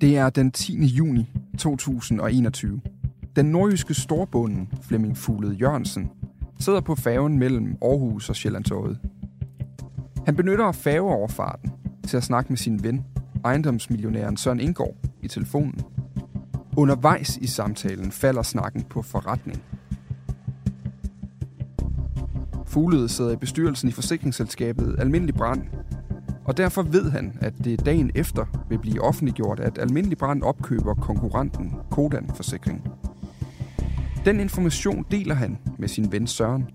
Det er den 10. juni 2021. Den nordjyske storbunden Flemming Fuglede Jørgensen sidder på færgen mellem Aarhus og Sjællandsøjet. Han benytter færgeoverfarten til at snakke med sin ven, ejendomsmillionæren Søren Indgaard, i telefonen. Undervejs i samtalen falder snakken på forretning. Fuglede sidder i bestyrelsen i forsikringsselskabet Almindelig Brand, og derfor ved han, at det dagen efter vil blive offentliggjort, at Almindelig Brand opkøber konkurrenten Kodan Forsikring. Den information deler han med sin ven Søren.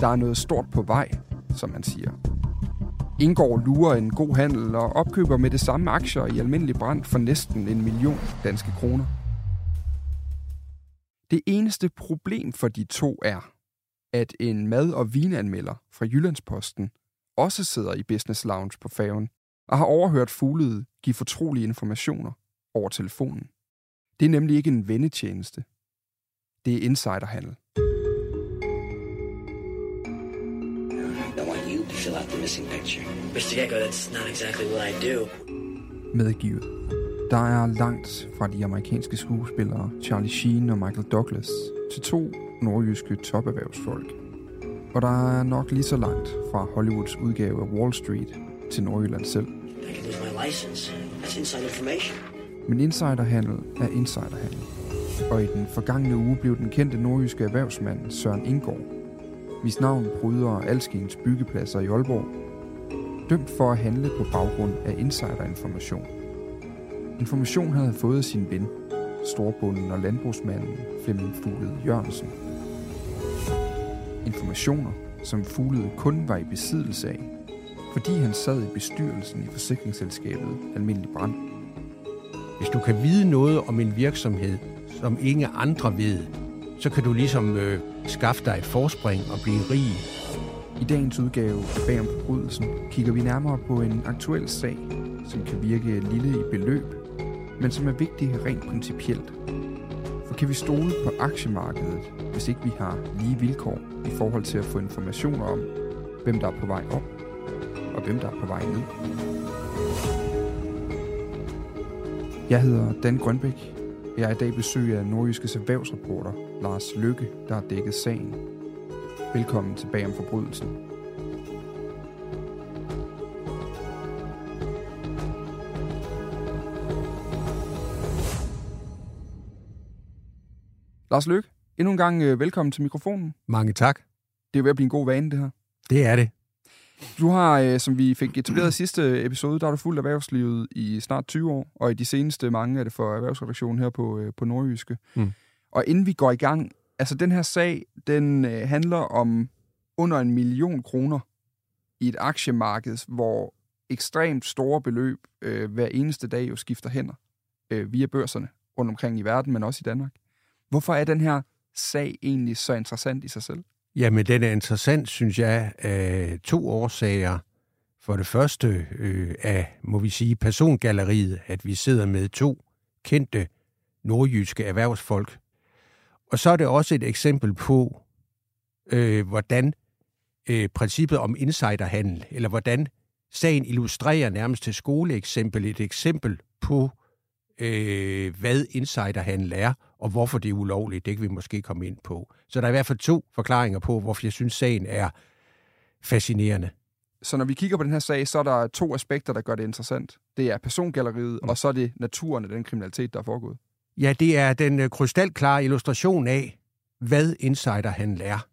Der er noget stort på vej, som han siger. Indgår lurer en god handel og opkøber med det samme aktier i Almindelig Brand for næsten en million danske kroner. Det eneste problem for de to er, at en mad- og vinanmelder fra Jyllandsposten også sidder i Business Lounge på færgen og har overhørt Fuglede give fortrolige informationer over telefonen. Det er nemlig ikke en vendetjeneste. Det er insiderhandel. I want you to fill out the missing picture. Mr. Gecko, that's not exactly what I do. Medgivet. Der er langt fra de amerikanske skuespillere Charlie Sheen og Michael Douglas til to nordjyske toperhvervsfolk. Og der er nok lige så langt fra Hollywoods udgave af Wall Street til Nordjylland selv. Men insiderhandel er insiderhandel. Og i den forgangne uge blev den kendte nordjyske erhvervsmand Søren Indgaard, hvis navn bryder alskens byggepladser i Aalborg, dømt for at handle på baggrund af insiderinformation. Information havde han fået af sin ven, storbunden og landbrugsmanden Flemming Fuglede Jørgensen. Informationer, som Fuglede kun var i besiddelse af, fordi han sad i bestyrelsen i forsikringsselskabet Almindelig Brand. Hvis du kan vide noget om en virksomhed, som ingen andre ved, så kan du ligesom øh, skaffe dig et forspring og blive rig. I dagens udgave af Bag om forbrydelsen kigger vi nærmere på en aktuel sag, som kan virke lille i beløb, men som er vigtig rent principielt. For kan vi stole på aktiemarkedet, hvis ikke vi har lige vilkår i forhold til at få informationer om, hvem der er på vej op, og hvem der er på vej ned? Jeg hedder Dan Grønbæk. Jeg er i dag besøg af nordjyske erhvervsreporter Lars Lykke, der har dækket sagen. Velkommen tilbage om forbrydelsen. Lars Lykke, endnu en gang øh, velkommen til mikrofonen. Mange tak. Det er ved at blive en god vane, det her. Det er det. Du har, øh, som vi fik etableret i sidste episode, der har du fulgt erhvervslivet i snart 20 år, og i de seneste mange er det for erhvervsredaktionen her på, øh, på Nordjyske. Mm. Og inden vi går i gang, altså den her sag, den øh, handler om under en million kroner i et aktiemarked, hvor ekstremt store beløb øh, hver eneste dag jo skifter hænder øh, via børserne rundt omkring i verden, men også i Danmark. Hvorfor er den her sag egentlig så interessant i sig selv? Jamen, den er interessant, synes jeg, af to årsager. For det første øh, af, må vi sige, persongalleriet, at vi sidder med to kendte nordjyske erhvervsfolk. Og så er det også et eksempel på, øh, hvordan øh, princippet om insiderhandel, eller hvordan sagen illustrerer nærmest til skoleeksempel et eksempel på, øh, hvad insiderhandel er, og hvorfor det er ulovligt. Det kan vi måske komme ind på. Så der er i hvert fald to forklaringer på, hvorfor jeg synes, sagen er fascinerende. Så når vi kigger på den her sag, så er der to aspekter, der gør det interessant. Det er persongalleriet, mm. og så er det naturen af den kriminalitet, der er foregået. Ja, det er den øh, krystalklare illustration af, hvad insiderhandel er.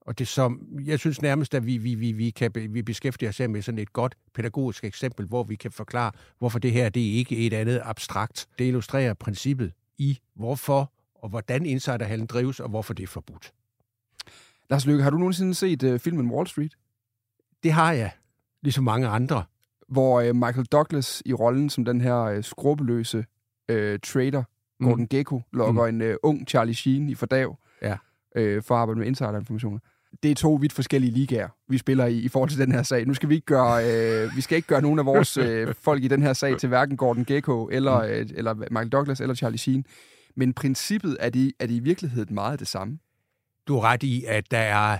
Og det som, jeg synes nærmest, at vi, vi, vi, vi, kan, vi beskæftiger os med sådan et godt pædagogisk eksempel, hvor vi kan forklare, hvorfor det her det er ikke et andet abstrakt. Det illustrerer princippet i, hvorfor og hvordan insiderhandlen drives, og hvorfor det er forbudt. Lars Lykke, har du nogensinde set uh, filmen Wall Street? Det har jeg, ligesom mange andre. Hvor uh, Michael Douglas i rollen som den her uh, skrubeløse uh, trader, mm. Gordon Gekko, lokker mm. en uh, ung Charlie Sheen i fordav ja. uh, for at arbejde med insiderinformationer det er to vidt forskellige ligaer, vi spiller i, i forhold til den her sag. Nu skal vi ikke gøre, øh, vi skal ikke gøre nogen af vores øh, folk i den her sag til hverken Gordon Gekko, eller, mm. øh, eller Michael Douglas, eller Charlie Sheen. Men princippet er det, er det i virkeligheden meget det samme. Du har ret i, at der er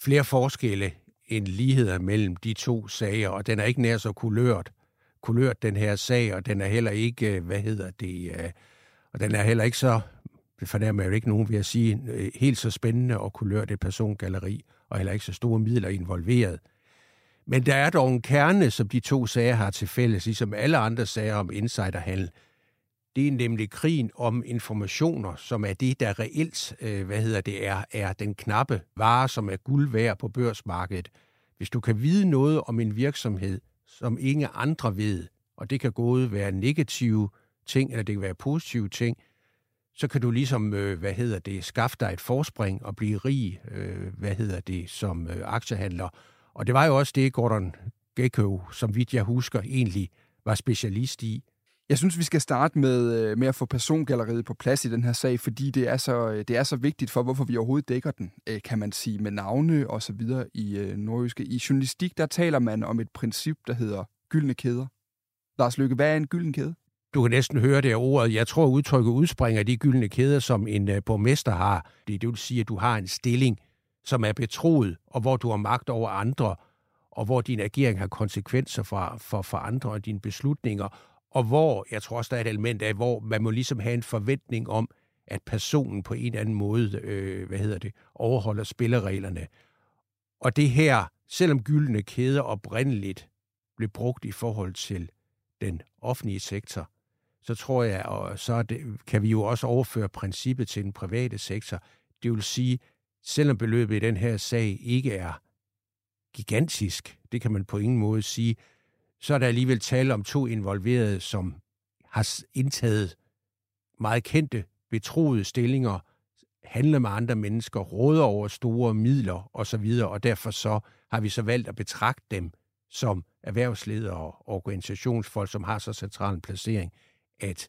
flere forskelle end ligheder mellem de to sager, og den er ikke nær så kulørt, kulørt den her sag, og den er heller ikke, hvad hedder det, øh, og den er heller ikke så fornærmer jeg jo ikke nogen, vil jeg sige, øh, helt så spændende og kulørt et persongalleri, og heller ikke så store midler involveret. Men der er dog en kerne, som de to sager har til fælles, ligesom alle andre sager om insiderhandel. Det er nemlig krigen om informationer, som er det, der reelt, øh, hvad hedder det, er, er den knappe vare, som er guld værd på børsmarkedet. Hvis du kan vide noget om en virksomhed, som ingen andre ved, og det kan både være negative ting, eller det kan være positive ting, så kan du ligesom, øh, hvad hedder det, skaffe dig et forspring og blive rig, øh, hvad hedder det, som øh, aktiehandler. Og det var jo også det, Gordon Gekko, som vidt jeg husker, egentlig var specialist i. Jeg synes, vi skal starte med, øh, med at få persongalleriet på plads i den her sag, fordi det er, så, øh, det er så vigtigt for, hvorfor vi overhovedet dækker den, øh, kan man sige, med navne og så videre i nordjyske. I journalistik, der taler man om et princip, der hedder gyldne kæder. Lars Lykke, hvad er en gylden kæde? Du kan næsten høre det ordet. Jeg tror, udtrykket udspringer de gyldne kæder, som en uh, borgmester har. Det, det vil sige, at du har en stilling, som er betroet, og hvor du har magt over andre, og hvor din agering har konsekvenser for, for, for andre og dine beslutninger, og hvor, jeg tror også, der er et element af, hvor man må ligesom have en forventning om, at personen på en eller anden måde, øh, hvad hedder det, overholder spillereglerne. Og det her, selvom gyldne kæder oprindeligt blev brugt i forhold til den offentlige sektor, så tror jeg, og så det, kan vi jo også overføre princippet til den private sektor. Det vil sige, selvom beløbet i den her sag ikke er gigantisk, det kan man på ingen måde sige, så er der alligevel tale om to involverede, som har indtaget meget kendte, betroede stillinger, handler med andre mennesker, råder over store midler osv., og derfor så har vi så valgt at betragte dem som erhvervsledere og organisationsfolk, som har så central en placering at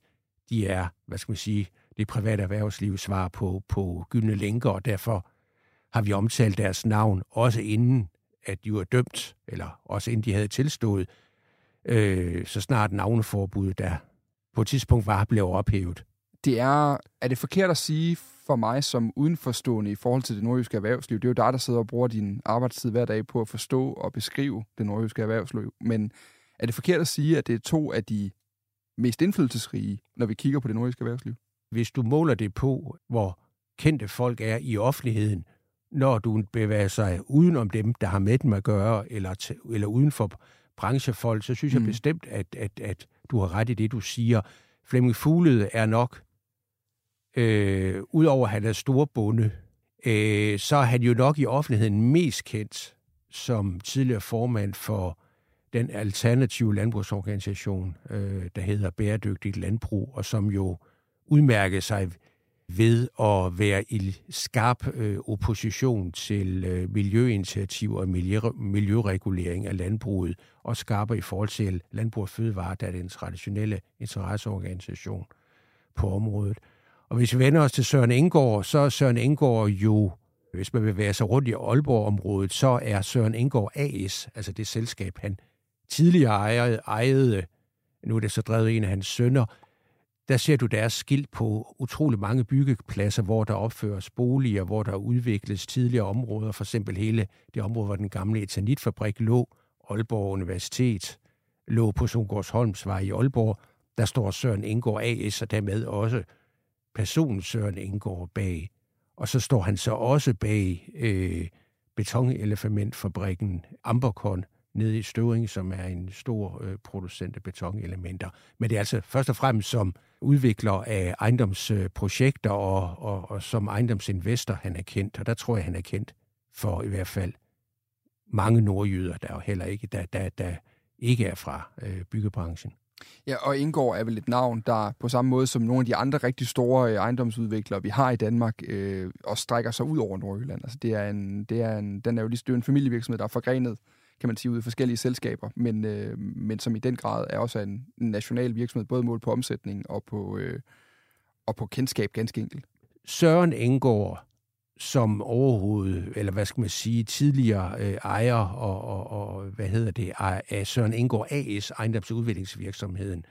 de er, hvad skal man sige, det private erhvervsliv svar på, på gyldne lænker, og derfor har vi omtalt deres navn, også inden at de var dømt, eller også inden de havde tilstået, øh, så snart navneforbuddet, der på et tidspunkt var blevet ophævet. Det er, er det forkert at sige for mig som udenforstående i forhold til det nordjyske erhvervsliv? Det er jo dig, der sidder og bruger din arbejdstid hver dag på at forstå og beskrive det nordjyske erhvervsliv. Men er det forkert at sige, at det er to af de mest indflydelsesrige, når vi kigger på det nordiske erhvervsliv? Hvis du måler det på, hvor kendte folk er i offentligheden, når du bevæger sig udenom dem, der har med dem at gøre, eller, eller uden for branchefolk, så synes mm. jeg bestemt, at, at, at du har ret i det, du siger. Flemming Fuglede er nok, øh, udover at han er storbunde, øh, så er han jo nok i offentligheden mest kendt som tidligere formand for den alternative landbrugsorganisation, øh, der hedder Bæredygtigt Landbrug, og som jo udmærker sig ved at være i skarp øh, opposition til øh, miljøinitiativer og miljø, miljøregulering af landbruget, og skarper i forhold til Landbrug og Fødevare, der er den traditionelle interesseorganisation på området. Og hvis vi vender os til Søren Engård, så er Søren Engård jo hvis man vil være så rundt i Aalborg-området, så er Søren Engård AS, altså det selskab, han tidligere ejede, ejede nu er det så drevet en af hans sønner, der ser du deres skilt på utrolig mange byggepladser, hvor der opføres boliger, hvor der udvikles tidligere områder, for eksempel hele det område, hvor den gamle etanitfabrik lå, Aalborg Universitet, lå på Sundgårdsholmsvej i Aalborg, der står Søren Indgaard AS, og dermed også personen Søren Indgaard bag. Og så står han så også bag øh, betonelefamentfabrikken Ambercon nede i Støvring, som er en stor øh, producent af betonelementer. Men det er altså først og fremmest som udvikler af ejendomsprojekter og, og, og som ejendomsinvestor, han er kendt. Og der tror jeg, han er kendt for i hvert fald mange nordjyder, der jo heller ikke, der, der, der ikke er fra øh, byggebranchen. Ja, og Indgår er vel et navn, der på samme måde som nogle af de andre rigtig store øh, ejendomsudviklere, vi har i Danmark, øh, også strækker sig ud over Nordjylland. Altså det er en, det er en, den er jo lige, det er en familievirksomhed, der er forgrenet, kan man sige, ud i forskellige selskaber, men, øh, men som i den grad er også en, national virksomhed, både målt på omsætning og på, øh, og på kendskab ganske enkelt. Søren Engård som overhovedet, eller hvad skal man sige, tidligere øh, ejer og, og, og, hvad hedder det, af Søren Engård AS, ejendomsudviklingsvirksomheden,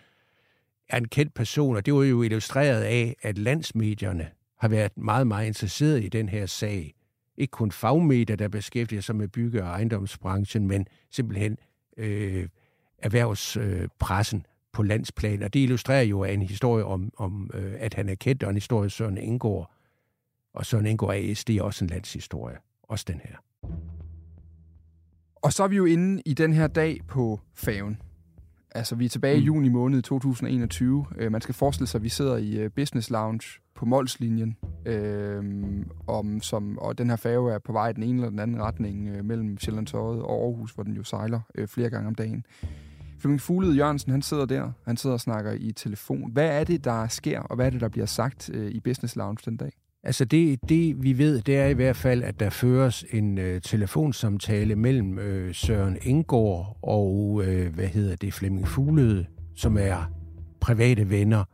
er en kendt person, og det var jo illustreret af, at landsmedierne har været meget, meget interesseret i den her sag. Ikke kun fagmedier, der beskæftiger sig med bygge- og ejendomsbranchen, men simpelthen øh, erhvervspressen øh, på landsplan. Og det illustrerer jo en historie om, om øh, at han er kendt, og en historie Søren Indgår, og Søren Indgår AS, det er også en landshistorie. Også den her. Og så er vi jo inde i den her dag på faven. Altså, vi er tilbage mm. i juni måned 2021. Uh, øh, man skal forestille sig, at vi sidder i uh, Business Lounge på Molslinjen, øh, om, som, og den her færge er på vej i den ene eller den anden retning øh, mellem Sjællandsøjet og Aarhus, hvor den jo sejler øh, flere gange om dagen. Flemming Fuglede Jørgensen, han sidder der. Han sidder og snakker i telefon. Hvad er det, der sker, og hvad er det, der bliver sagt øh, i Business Lounge den dag? Altså det, det, vi ved, det er i hvert fald, at der føres en øh, telefonsamtale mellem øh, Søren Engård og, øh, hvad hedder det, Flemming Fuglede, som er private venner.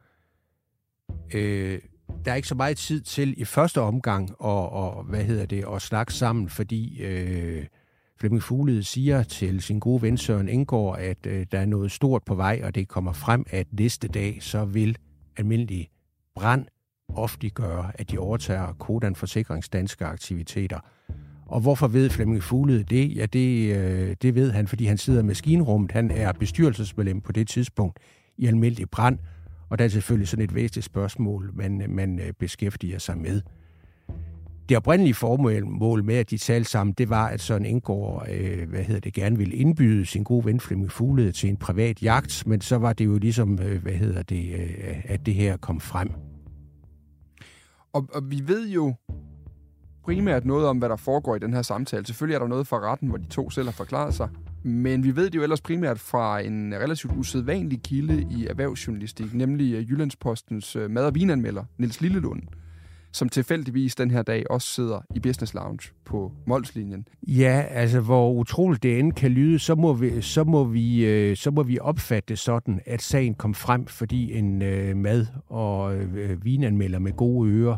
Øh, der er ikke så meget tid til i første omgang at, og, hvad hedder det, at snakke sammen, fordi øh, Flemming Fuglede siger til sin gode ven Søren Engård, at øh, der er noget stort på vej, og det kommer frem, at næste dag så vil almindelig brand ofte gøre, at de overtager Kodan Forsikrings danske aktiviteter. Og hvorfor ved Flemming Fuglede det? Ja, det, øh, det ved han, fordi han sidder i maskinrummet. Han er bestyrelsesmedlem på det tidspunkt i almindelig brand, og der er selvfølgelig sådan et væsentligt spørgsmål, man, man øh, beskæftiger sig med. Det oprindelige formål med, at de talte sammen, det var, at Søren Indgaard, øh, hvad hedder det, gerne ville indbyde sin gode ven Flemming Fuglede til en privat jagt, men så var det jo ligesom, øh, hvad hedder det, øh, at det her kom frem. Og, og vi ved jo primært noget om, hvad der foregår i den her samtale. Selvfølgelig er der noget fra retten, hvor de to selv har forklaret sig. Men vi ved det jo ellers primært fra en relativt usædvanlig kilde i erhvervsjournalistik, nemlig øh, Jyllandspostens øh, mad- og vinanmelder, Niels Lillelund, som tilfældigvis den her dag også sidder i Business Lounge på Molslinjen. Ja, altså hvor utroligt det end kan lyde, så må vi, så må vi, øh, så må vi opfatte det sådan, at sagen kom frem, fordi en øh, mad- og øh, vinanmelder med gode ører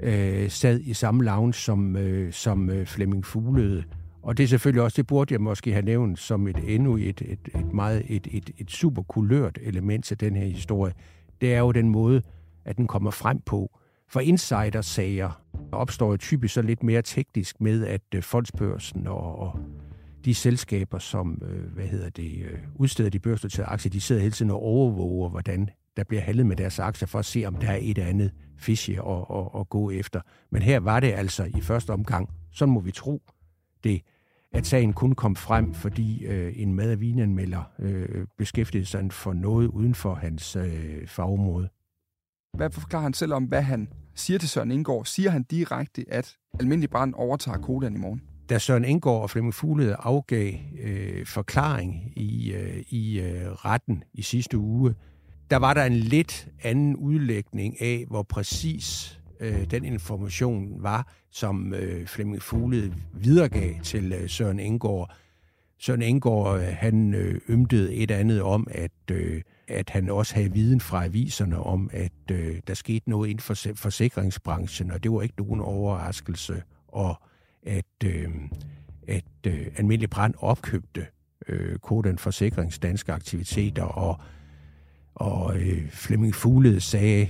øh, sad i samme lounge som, øh, som øh, Flemming Fuglede. Og det er selvfølgelig også, det burde jeg måske have nævnt som et endnu et, et, et meget et, et, et super kulørt element til den her historie. Det er jo den måde, at den kommer frem på. For insidersager opstår jo typisk så lidt mere teknisk med, at øh, fondsbørsen og, og de selskaber, som øh, hvad hedder det, øh, udsteder de børsnoterede aktier, de sidder hele tiden og overvåger, hvordan der bliver handlet med deres aktier, for at se, om der er et eller andet fishy at, at, at gå efter. Men her var det altså i første omgang, sådan må vi tro det, at sagen kun kom frem, fordi øh, en mad- og vinanmelder øh, beskæftigede sig for noget uden for hans øh, fagområde. Hvad forklarer han selv om, hvad han siger til Søren Indgaard? Siger han direkte, at almindelig brand overtager Kodan i morgen? Da Søren Indgaard og Flemming Fuglede afgav øh, forklaring i, øh, i øh, retten i sidste uge, der var der en lidt anden udlægning af, hvor præcis øh, den information var, som øh, Flemming Fuglede videregav til øh, Søren Engård. Søren Engård, øh, han øh, ømtede et andet om, at øh, at han også havde viden fra aviserne om, at øh, der skete noget inden for forsikringsbranchen, og det var ikke nogen overraskelse. og at, øh, at øh, almindelig brand opkøbte øh, Kodan Forsikrings danske aktiviteter, og, og øh, Flemming Fuglede sagde,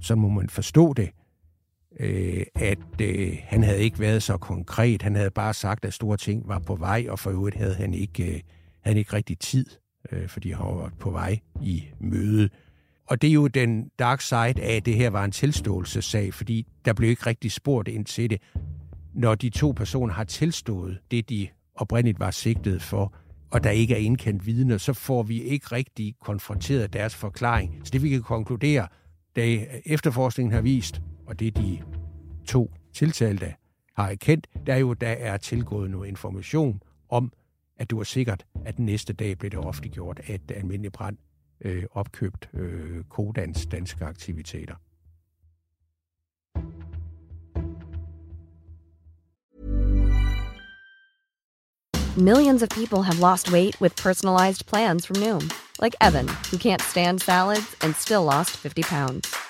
så må man forstå det, øh, at øh, han havde ikke været så konkret. Han havde bare sagt, at store ting var på vej, og for øvrigt havde han ikke, øh, havde han ikke rigtig tid, øh, fordi han var på vej i møde. Og det er jo den dark side af, at det her var en tilståelsessag, fordi der blev ikke rigtig spurgt ind til det. Når de to personer har tilstået det, de oprindeligt var sigtet for, og der ikke er indkendt vidner, så får vi ikke rigtig konfronteret deres forklaring. Så det vi kan konkludere, da efterforskningen har vist, og det de to tiltalte har erkendt, der er jo, der er tilgået noget information om, at du var sikkert, at den næste dag blev det offentliggjort, at almindelig brand øh, opkøbt øh, Kodans danske aktiviteter. Millions of people have lost weight with personalized plans from Noom, like Evan, who can't stand salads and still lost 50 pounds.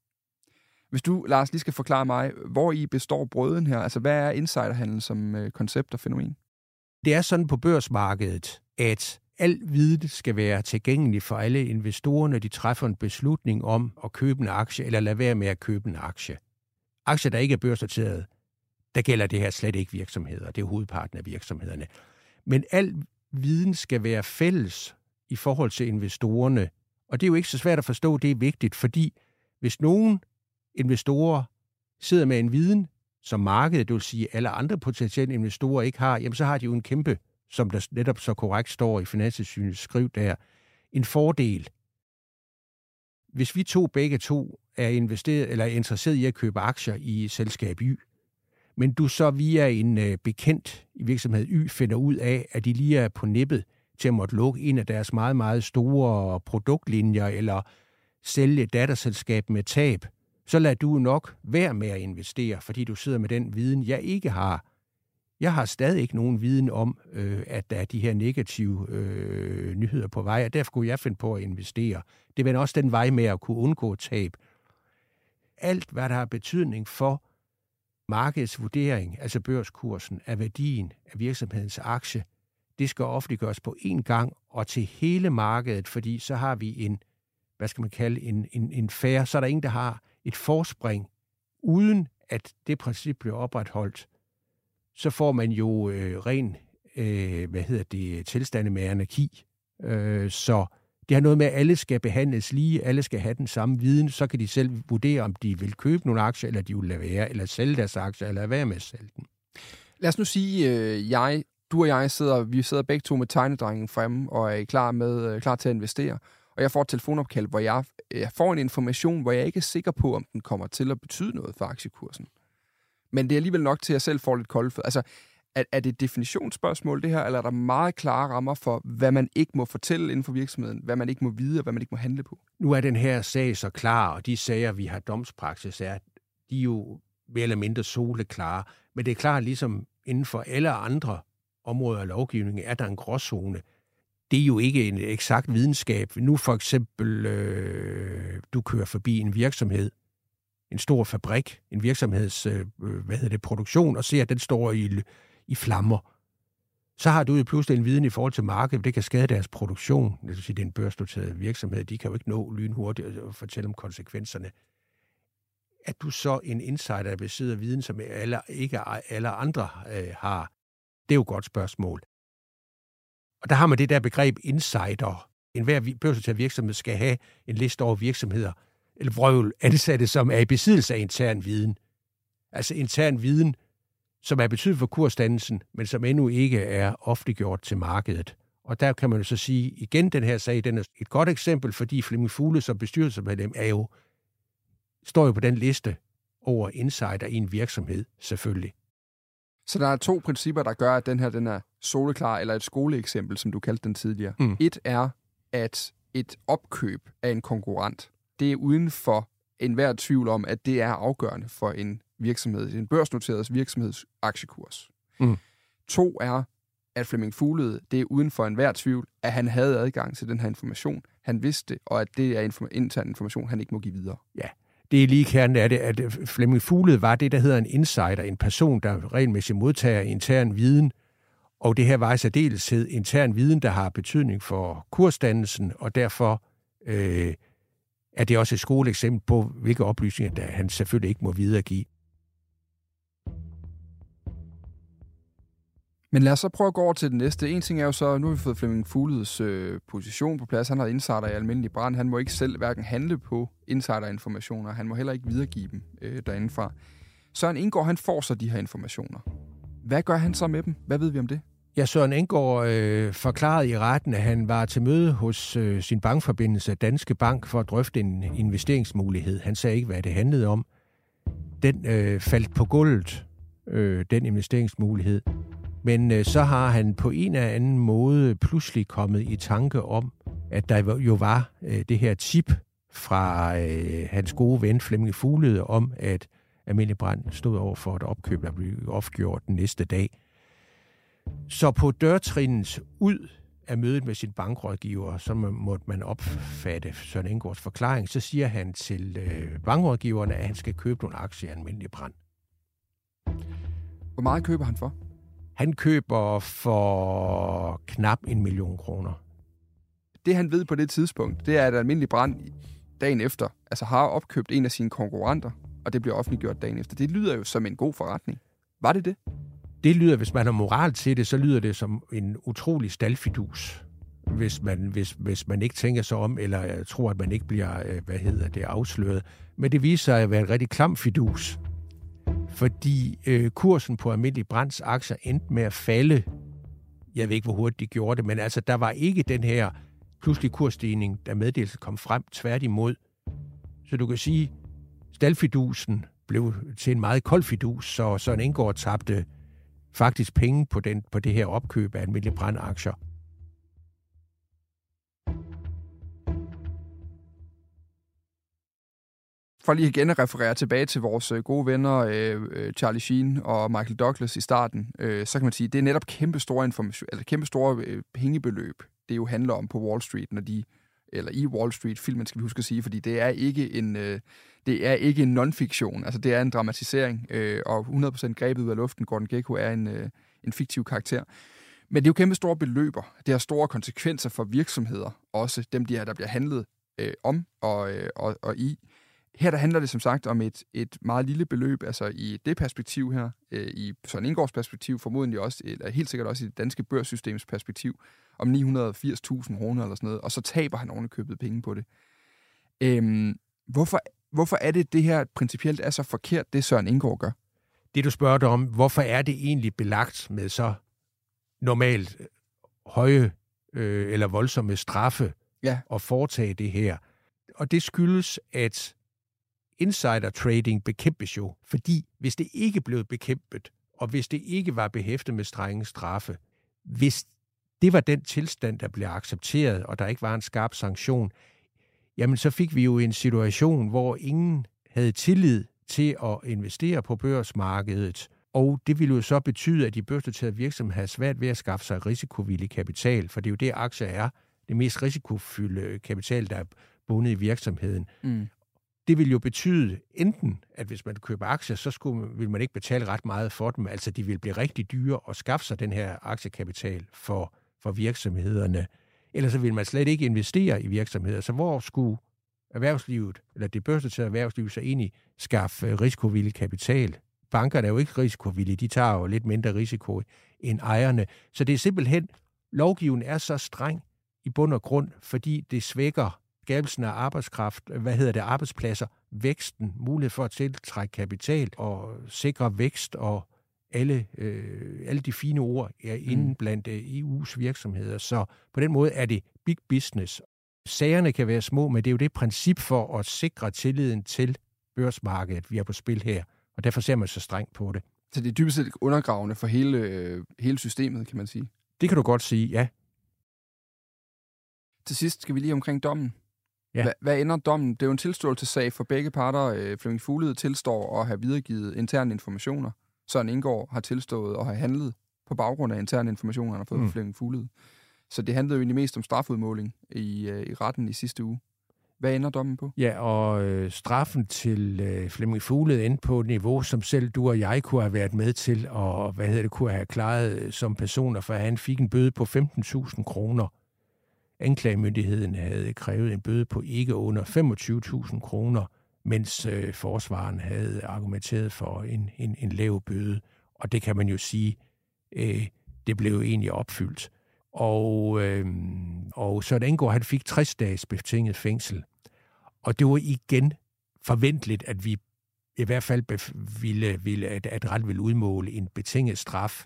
Hvis du, Lars, lige skal forklare mig, hvor i består brøden her? Altså, hvad er insiderhandel som øh, koncept og fænomen? Det er sådan på børsmarkedet, at al viden skal være tilgængelig for alle investorerne, de træffer en beslutning om at købe en aktie eller lade være med at købe en aktie. Aktier, der ikke er børsnoteret, der gælder det her slet ikke virksomheder. Det er hovedparten af virksomhederne. Men al viden skal være fælles i forhold til investorerne. Og det er jo ikke så svært at forstå, det er vigtigt, fordi hvis nogen investorer sidder med en viden, som markedet, det vil sige alle andre potentielle investorer ikke har, jamen så har de jo en kæmpe, som der netop så korrekt står i Finanssynets skriv der, en fordel. Hvis vi to begge to er investeret eller er interesseret i at købe aktier i selskab Y, men du så via en øh, bekendt i virksomhed Y finder ud af, at de lige er på nippet til at måtte lukke en af deres meget, meget store produktlinjer eller sælge et datterselskab med tab, så lad du nok være med at investere, fordi du sidder med den viden, jeg ikke har. Jeg har stadig ikke nogen viden om, øh, at der er de her negative øh, nyheder på vej, og derfor kunne jeg finde på at investere. Det vender også den vej med at kunne undgå tab. Alt, hvad der har betydning for markedsvurdering, altså børskursen af værdien af virksomhedens aktie, det skal offentliggøres på én gang og til hele markedet, fordi så har vi en, hvad skal man kalde, en, en, en færre, så er der ingen, der har et forspring, uden at det princip bliver opretholdt, så får man jo øh, ren, øh, hvad hedder det, tilstande med anarki. Øh, så det har noget med, at alle skal behandles lige, alle skal have den samme viden, så kan de selv vurdere, om de vil købe nogle aktier, eller de vil lade være, eller sælge deres aktier, eller være med at sælge dem. Lad os nu sige, øh, jeg, du og jeg sidder, vi sidder begge to med tegnedrengen fremme, og er klar, med, øh, klar til at investere og jeg får et telefonopkald, hvor jeg, jeg får en information, hvor jeg ikke er sikker på, om den kommer til at betyde noget for aktiekursen. Men det er alligevel nok til, at jeg selv får lidt koldt. Altså, er, er det et definitionsspørgsmål, det her, eller er der meget klare rammer for, hvad man ikke må fortælle inden for virksomheden, hvad man ikke må vide, og hvad man ikke må handle på? Nu er den her sag så klar, og de sager, vi har domspraksis, er, de er jo mere eller mindre soleklare. Men det er klart, ligesom inden for alle andre områder af lovgivningen, er der en gråzone det er jo ikke en eksakt videnskab. Nu for eksempel, øh, du kører forbi en virksomhed, en stor fabrik, en virksomheds øh, øh, hvad hedder det, produktion, og ser, at den står i, i flammer. Så har du jo pludselig en viden i forhold til markedet, det kan skade deres produktion. Det vil sige, det er en børsnoteret virksomhed, de kan jo ikke nå lynhurtigt at fortælle om konsekvenserne. At du så en insider, der besidder viden, som alle, ikke alle andre øh, har, det er jo et godt spørgsmål. Og der har man det der begreb insider. En hver børsnoteret virksomhed skal have en liste over virksomheder, eller vrøvl ansatte, som er i besiddelse af intern viden. Altså intern viden, som er betydet for kursdannelsen, men som endnu ikke er offentliggjort til markedet. Og der kan man jo så sige, igen den her sag, den er et godt eksempel, fordi Flemming Fugle som bestyrelsesmedlem er jo, står jo på den liste over insider i en virksomhed, selvfølgelig. Så der er to principper, der gør, at den her den er soleklar, eller et skoleeksempel, som du kaldte den tidligere. Mm. Et er, at et opkøb af en konkurrent, det er uden for enhver tvivl om, at det er afgørende for en virksomhed, en børsnoteret virksomheds aktiekurs. Mm. To er, at Flemming Fuglede, det er uden for enhver tvivl, at han havde adgang til den her information. Han vidste, og at det er inform- intern information, han ikke må give videre. Ja, det er lige kernen af det, at øh, Flemming Fuglede var det, der hedder en insider, en person, der regelmæssigt modtager intern viden, og det her var i særdeleshed intern viden, der har betydning for kursdannelsen, og derfor øh, er det også et skoleeksempel på, hvilke oplysninger der han selvfølgelig ikke må videregive. Men lad os så prøve at gå over til den næste. En ting er jo så, nu har vi fået Flemming Fugleds øh, position på plads. Han har insider i almindelig brand. Han må ikke selv hverken handle på insiderinformationer. Han må heller ikke videregive dem øh, derindefra. Søren Indgaard, han får så de her informationer. Hvad gør han så med dem? Hvad ved vi om det? Ja, Søren Indgaard øh, forklarede i retten, at han var til møde hos øh, sin bankforbindelse Danske Bank for at drøfte en investeringsmulighed. Han sagde ikke, hvad det handlede om. Den øh, faldt på gulvet, øh, den investeringsmulighed. Men øh, så har han på en eller anden måde pludselig kommet i tanke om, at der jo var øh, det her tip fra øh, hans gode ven Flemming Fuglede om, at Amelie Brand stod over for et opkøb, der blev opgjort den næste dag. Så på dørtrinens ud af mødet med sin bankrådgiver, så måtte man opfatte Søren Indgårds forklaring, så siger han til øh, bankrådgiverne, at han skal købe nogle aktier i almindelig brand. Hvor meget køber han for? Han køber for knap en million kroner. Det han ved på det tidspunkt, det er, at almindelig brand dagen efter, altså har opkøbt en af sine konkurrenter, og det bliver offentliggjort dagen efter. Det lyder jo som en god forretning. Var det det? Det lyder, hvis man har moral til det, så lyder det som en utrolig staldfidus. Hvis man, hvis, hvis man ikke tænker sig om, eller tror, at man ikke bliver, øh, hvad hedder det, afsløret. Men det viser sig at være en rigtig klam fidus fordi øh, kursen på almindelig brands aktier endte med at falde. Jeg ved ikke, hvor hurtigt de gjorde det, men altså, der var ikke den her pludselig kursstigning, der meddelelse kom frem, tværtimod. Så du kan sige, staldfidusen blev til en meget kold fidus, så Søren Indgaard tabte faktisk penge på, den, på det her opkøb af almindelige brandaktier. For lige igen at referere tilbage til vores øh, gode venner øh, øh, Charlie Sheen og Michael Douglas i starten, øh, så kan man sige, det er netop kæmpe store, information, altså kæmpe store øh, pengebeløb, det jo handler om på Wall Street, når de eller i Wall Street filmen skal vi huske at sige, fordi det er ikke en øh, det er ikke en non-fiktion, altså det er en dramatisering, øh, og 100% grebet ud af luften, Gordon Gekko er en, øh, en fiktiv karakter. Men det er jo kæmpe store beløber. Det har store konsekvenser for virksomheder, også dem, de her, der bliver handlet øh, om og, øh, og, og i. Her der handler det som sagt om et, et meget lille beløb, altså i det perspektiv her, øh, i Søren Indgaards perspektiv, formodentlig også, eller helt sikkert også i det danske børssystems perspektiv, om 980.000 kroner eller sådan noget, og så taber han ovenikøbet penge på det. Øhm, hvorfor, hvorfor er det, det her principielt er så forkert, det Søren Indgaard gør? Det du spørger dig om, hvorfor er det egentlig belagt med så normalt øh, høje øh, eller voldsomme straffe ja. at foretage det her? Og det skyldes, at insider trading bekæmpes jo, fordi hvis det ikke blev bekæmpet, og hvis det ikke var behæftet med strenge straffe, hvis det var den tilstand, der blev accepteret, og der ikke var en skarp sanktion, jamen så fik vi jo en situation, hvor ingen havde tillid til at investere på børsmarkedet, og det ville jo så betyde, at de børsnoterede virksomheder havde svært ved at skaffe sig risikovillig kapital, for det er jo det, aktier er. Det mest risikofyldte kapital, der er bundet i virksomheden. Mm det vil jo betyde enten, at hvis man køber aktier, så skulle, vil man ikke betale ret meget for dem. Altså, de vil blive rigtig dyre at skaffe sig den her aktiekapital for, for virksomhederne. Ellers så vil man slet ikke investere i virksomheder. Så hvor skulle erhvervslivet, eller det børsnoterede erhvervsliv, så egentlig skaffe øh, risikovillig kapital? Bankerne er jo ikke risikovillige, de tager jo lidt mindre risiko end ejerne. Så det er simpelthen, lovgivningen er så streng i bund og grund, fordi det svækker skabelsen af arbejdskraft, hvad hedder det, arbejdspladser, væksten, mulighed for at tiltrække kapital og sikre vækst og alle, øh, alle de fine ord er mm. inde blandt øh, EU's virksomheder. Så på den måde er det big business. Sagerne kan være små, men det er jo det princip for at sikre tilliden til børsmarkedet, vi er på spil her. Og derfor ser man så strengt på det. Så det er dybest set undergravende for hele, øh, hele systemet, kan man sige. Det kan du godt sige, ja. Til sidst skal vi lige omkring dommen. Ja. Hva, hvad ender dommen? Det er jo en tilståelsessag for begge parter. Øh, Flemming Fuglede tilstår at have videregivet interne informationer. Søren Indgaard har tilstået at have handlet på baggrund af interne informationer, han har fået mm. fra Flemming Fuglede. Så det handlede jo egentlig mest om strafudmåling i, øh, i retten i sidste uge. Hvad ender dommen på? Ja, og øh, straffen til øh, Flemming Fuglede endte på et niveau, som selv du og jeg kunne have været med til, og hvad hedder det, kunne have klaret øh, som personer, for han fik en bøde på 15.000 kroner. Anklagemyndigheden havde krævet en bøde på ikke under 25.000 kroner, mens øh, forsvaren havde argumenteret for en, en, en lav bøde. Og det kan man jo sige, øh, det blev jo egentlig opfyldt. Og, øh, og Søren Engård, han fik 60 dages betinget fængsel. Og det var igen forventeligt, at vi i hvert fald ville, ville at, at ret ville udmåle en betinget straf.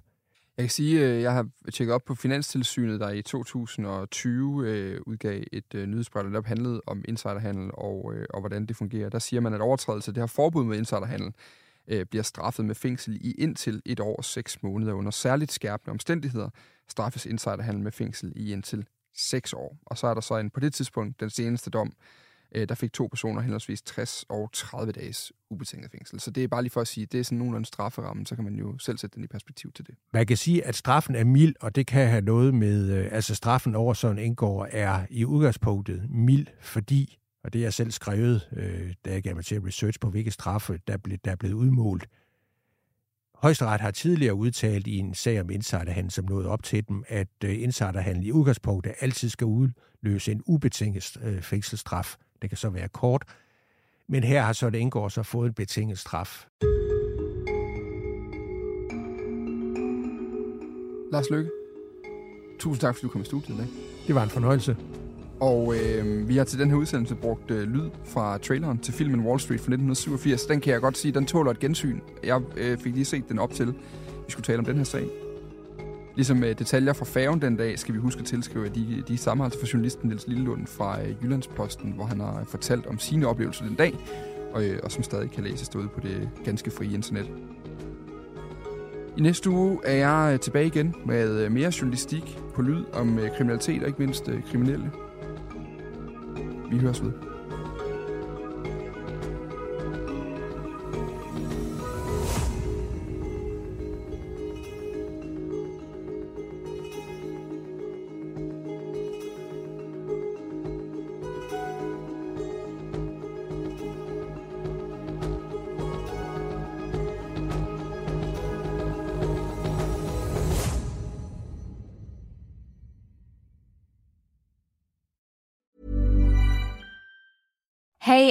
Jeg kan sige, at jeg har tjekket op på Finanstilsynet, der i 2020 øh, udgav et øh, nyhedsbrev, der handlede om insiderhandel og, øh, og hvordan det fungerer. Der siger man, at overtrædelse af det her forbud mod insiderhandel øh, bliver straffet med fængsel i indtil et år og seks måneder. Under særligt skærpende omstændigheder straffes insiderhandel med fængsel i indtil seks år. Og så er der så en, på det tidspunkt den seneste dom, øh, der fik to personer henholdsvis 60 og 30 dages ubetinget fængsel. Så det er bare lige for at sige, at det er sådan nogenlunde strafferamme, så kan man jo selv sætte den i perspektiv til det. Man kan sige, at straffen er mild, og det kan have noget med, øh, altså straffen over sådan indgår er i udgangspunktet mild, fordi, og det er jeg selv skrevet, øh, da jeg gav mig til research på, hvilke straffe, der, ble, der er blevet udmålt. Højesteret har tidligere udtalt i en sag om insiderhandel, som nåede op til dem, at øh, insiderhandel i udgangspunktet altid skal udløse en ubetinget øh, fængselsstraf. Det kan så være kort. Men her har så det indgår så fået en betinget straf. Lars Lykke, tusind tak, fordi du kom i studiet i dag. Det var en fornøjelse. Og øh, vi har til den her udsendelse brugt øh, lyd fra traileren til filmen Wall Street fra 1987. Den kan jeg godt sige, den tåler et gensyn. Jeg øh, fik lige set den op til, vi skulle tale om den her sag. Ligesom øh, detaljer fra færgen den dag, skal vi huske at tilskrive, at de, de samme altså for journalisten Niels Lillelund fra øh, Jyllandsposten, hvor han har fortalt om sine oplevelser den dag, og, øh, og som stadig kan læses derude på det ganske frie internet. I næste uge er jeg øh, tilbage igen med øh, mere journalistik på lyd om øh, kriminalitet og ikke mindst kriminelle. Vi høres ved.